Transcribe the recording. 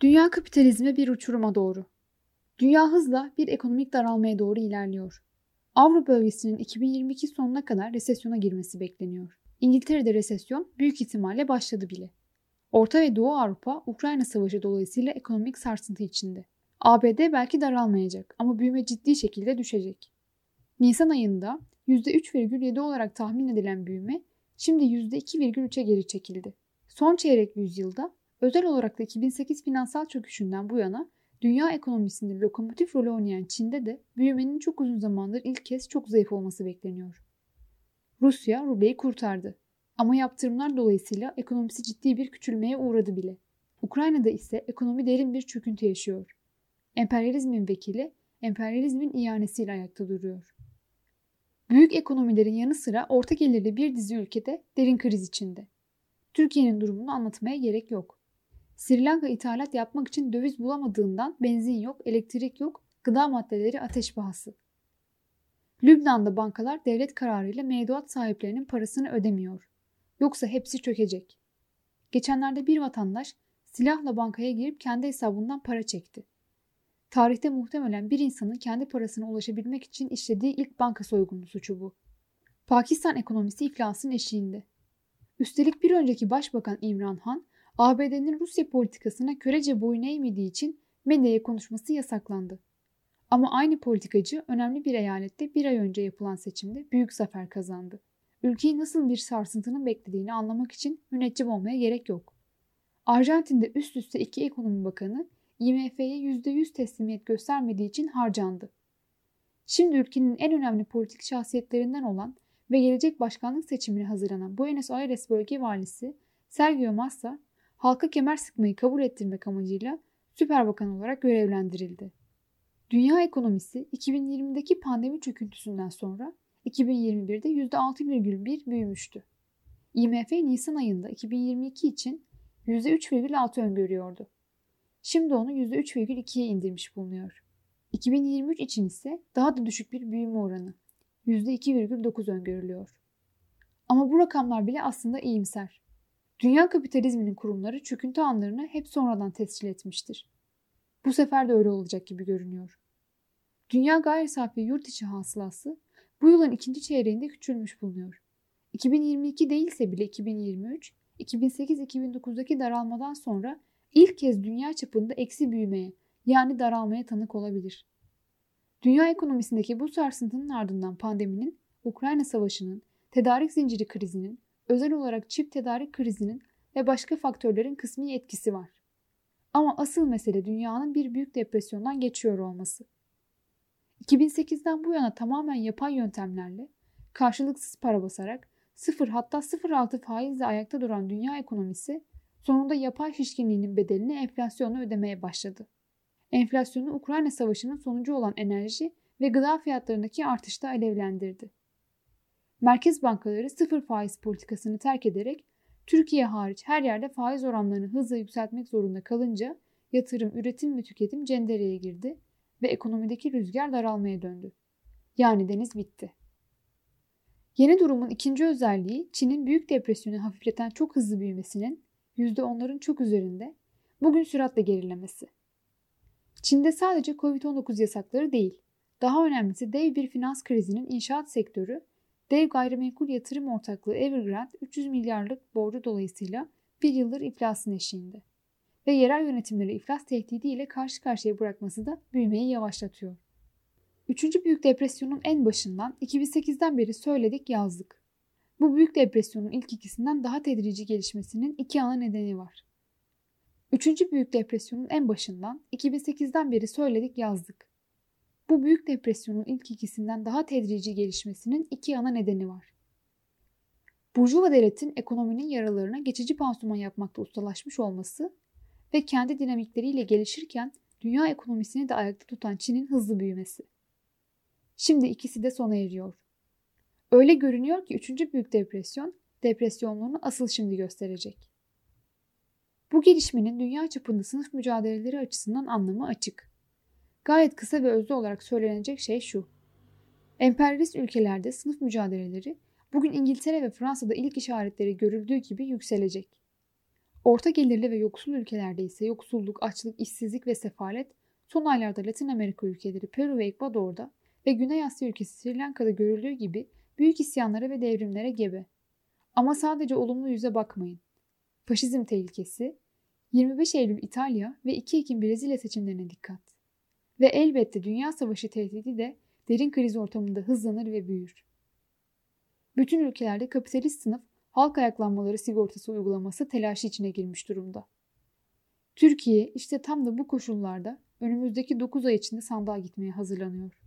Dünya kapitalizme bir uçuruma doğru. Dünya hızla bir ekonomik daralmaya doğru ilerliyor. Avrupa bölgesinin 2022 sonuna kadar resesyona girmesi bekleniyor. İngiltere'de resesyon büyük ihtimalle başladı bile. Orta ve Doğu Avrupa Ukrayna Savaşı dolayısıyla ekonomik sarsıntı içinde. ABD belki daralmayacak ama büyüme ciddi şekilde düşecek. Nisan ayında %3,7 olarak tahmin edilen büyüme şimdi %2,3'e geri çekildi. Son çeyrek yüzyılda özel olarak da 2008 finansal çöküşünden bu yana dünya ekonomisinde lokomotif rolü oynayan Çin'de de büyümenin çok uzun zamandır ilk kez çok zayıf olması bekleniyor. Rusya rubleyi kurtardı. Ama yaptırımlar dolayısıyla ekonomisi ciddi bir küçülmeye uğradı bile. Ukrayna'da ise ekonomi derin bir çöküntü yaşıyor. Emperyalizmin vekili, emperyalizmin ihanesiyle ayakta duruyor. Büyük ekonomilerin yanı sıra orta gelirli bir dizi ülkede derin kriz içinde. Türkiye'nin durumunu anlatmaya gerek yok. Sri Lanka ithalat yapmak için döviz bulamadığından benzin yok, elektrik yok, gıda maddeleri ateş pahası. Lübnan'da bankalar devlet kararıyla mevduat sahiplerinin parasını ödemiyor. Yoksa hepsi çökecek. Geçenlerde bir vatandaş silahla bankaya girip kendi hesabından para çekti. Tarihte muhtemelen bir insanın kendi parasına ulaşabilmek için işlediği ilk banka soygunu suçu bu. Pakistan ekonomisi iflasın eşiğinde. Üstelik bir önceki başbakan İmran Han, ABD'nin Rusya politikasına körece boyun eğmediği için medyaya konuşması yasaklandı. Ama aynı politikacı önemli bir eyalette bir ay önce yapılan seçimde büyük zafer kazandı. Ülkeyi nasıl bir sarsıntının beklediğini anlamak için müneccim olmaya gerek yok. Arjantin'de üst üste iki ekonomi bakanı IMF'ye %100 teslimiyet göstermediği için harcandı. Şimdi ülkenin en önemli politik şahsiyetlerinden olan ve gelecek başkanlık seçimine hazırlanan Buenos Aires bölge valisi Sergio Massa, halka kemer sıkmayı kabul ettirmek amacıyla süper bakan olarak görevlendirildi. Dünya ekonomisi 2020'deki pandemi çöküntüsünden sonra 2021'de %6,1 büyümüştü. IMF Nisan ayında 2022 için %3,6 öngörüyordu. Şimdi onu %3,2'ye indirmiş bulunuyor. 2023 için ise daha da düşük bir büyüme oranı %2,9 öngörülüyor. Ama bu rakamlar bile aslında iyimser. Dünya kapitalizminin kurumları çöküntü anlarını hep sonradan tescil etmiştir. Bu sefer de öyle olacak gibi görünüyor. Dünya gayri safi yurt içi hasılası bu yılın ikinci çeyreğinde küçülmüş bulunuyor. 2022 değilse bile 2023, 2008-2009'daki daralmadan sonra ilk kez dünya çapında eksi büyümeye yani daralmaya tanık olabilir. Dünya ekonomisindeki bu sarsıntının ardından pandeminin, Ukrayna savaşının, tedarik zinciri krizinin, özel olarak çip tedarik krizinin ve başka faktörlerin kısmi etkisi var. Ama asıl mesele dünyanın bir büyük depresyondan geçiyor olması. 2008'den bu yana tamamen yapay yöntemlerle, karşılıksız para basarak, sıfır hatta 0.6 faizle ayakta duran dünya ekonomisi sonunda yapay şişkinliğinin bedelini enflasyonla ödemeye başladı. Enflasyonu Ukrayna Savaşı'nın sonucu olan enerji ve gıda fiyatlarındaki artışta alevlendirdi. Merkez bankaları sıfır faiz politikasını terk ederek Türkiye hariç her yerde faiz oranlarını hızla yükseltmek zorunda kalınca yatırım, üretim ve tüketim cendereye girdi ve ekonomideki rüzgar daralmaya döndü. Yani deniz bitti. Yeni durumun ikinci özelliği Çin'in büyük depresyonu hafifleten çok hızlı büyümesinin %10'ların çok üzerinde bugün süratle gerilemesi. Çin'de sadece Covid-19 yasakları değil, daha önemlisi dev bir finans krizinin inşaat sektörü, dev gayrimenkul yatırım ortaklığı Evergrande 300 milyarlık borcu dolayısıyla bir yıldır iflasın eşiğinde. Ve yerel yönetimleri iflas tehdidiyle karşı karşıya bırakması da büyümeyi yavaşlatıyor. Üçüncü büyük depresyonun en başından 2008'den beri söyledik yazdık. Bu büyük depresyonun ilk ikisinden daha tedrici gelişmesinin iki ana nedeni var. Üçüncü büyük depresyonun en başından 2008'den beri söyledik yazdık. Bu büyük depresyonun ilk ikisinden daha tedrici gelişmesinin iki ana nedeni var. Burjuva devletin ekonominin yaralarına geçici pansuman yapmakta ustalaşmış olması ve kendi dinamikleriyle gelişirken dünya ekonomisini de ayakta tutan Çin'in hızlı büyümesi. Şimdi ikisi de sona eriyor. Öyle görünüyor ki 3. büyük depresyon depresyonluğunu asıl şimdi gösterecek. Bu gelişmenin dünya çapında sınıf mücadeleleri açısından anlamı açık. Gayet kısa ve özlü olarak söylenecek şey şu. Emperyalist ülkelerde sınıf mücadeleleri bugün İngiltere ve Fransa'da ilk işaretleri görüldüğü gibi yükselecek. Orta gelirli ve yoksul ülkelerde ise yoksulluk, açlık, işsizlik ve sefalet son aylarda Latin Amerika ülkeleri Peru ve Ekvador'da ve Güney Asya ülkesi Sri Lanka'da görüldüğü gibi büyük isyanlara ve devrimlere gebe. Ama sadece olumlu yüze bakmayın. Faşizm tehlikesi, 25 Eylül İtalya ve 2 Ekim Brezilya seçimlerine dikkat. Ve elbette Dünya Savaşı tehdidi de derin kriz ortamında hızlanır ve büyür. Bütün ülkelerde kapitalist sınıf halk ayaklanmaları sigortası uygulaması telaşı içine girmiş durumda. Türkiye işte tam da bu koşullarda önümüzdeki 9 ay içinde sandığa gitmeye hazırlanıyor.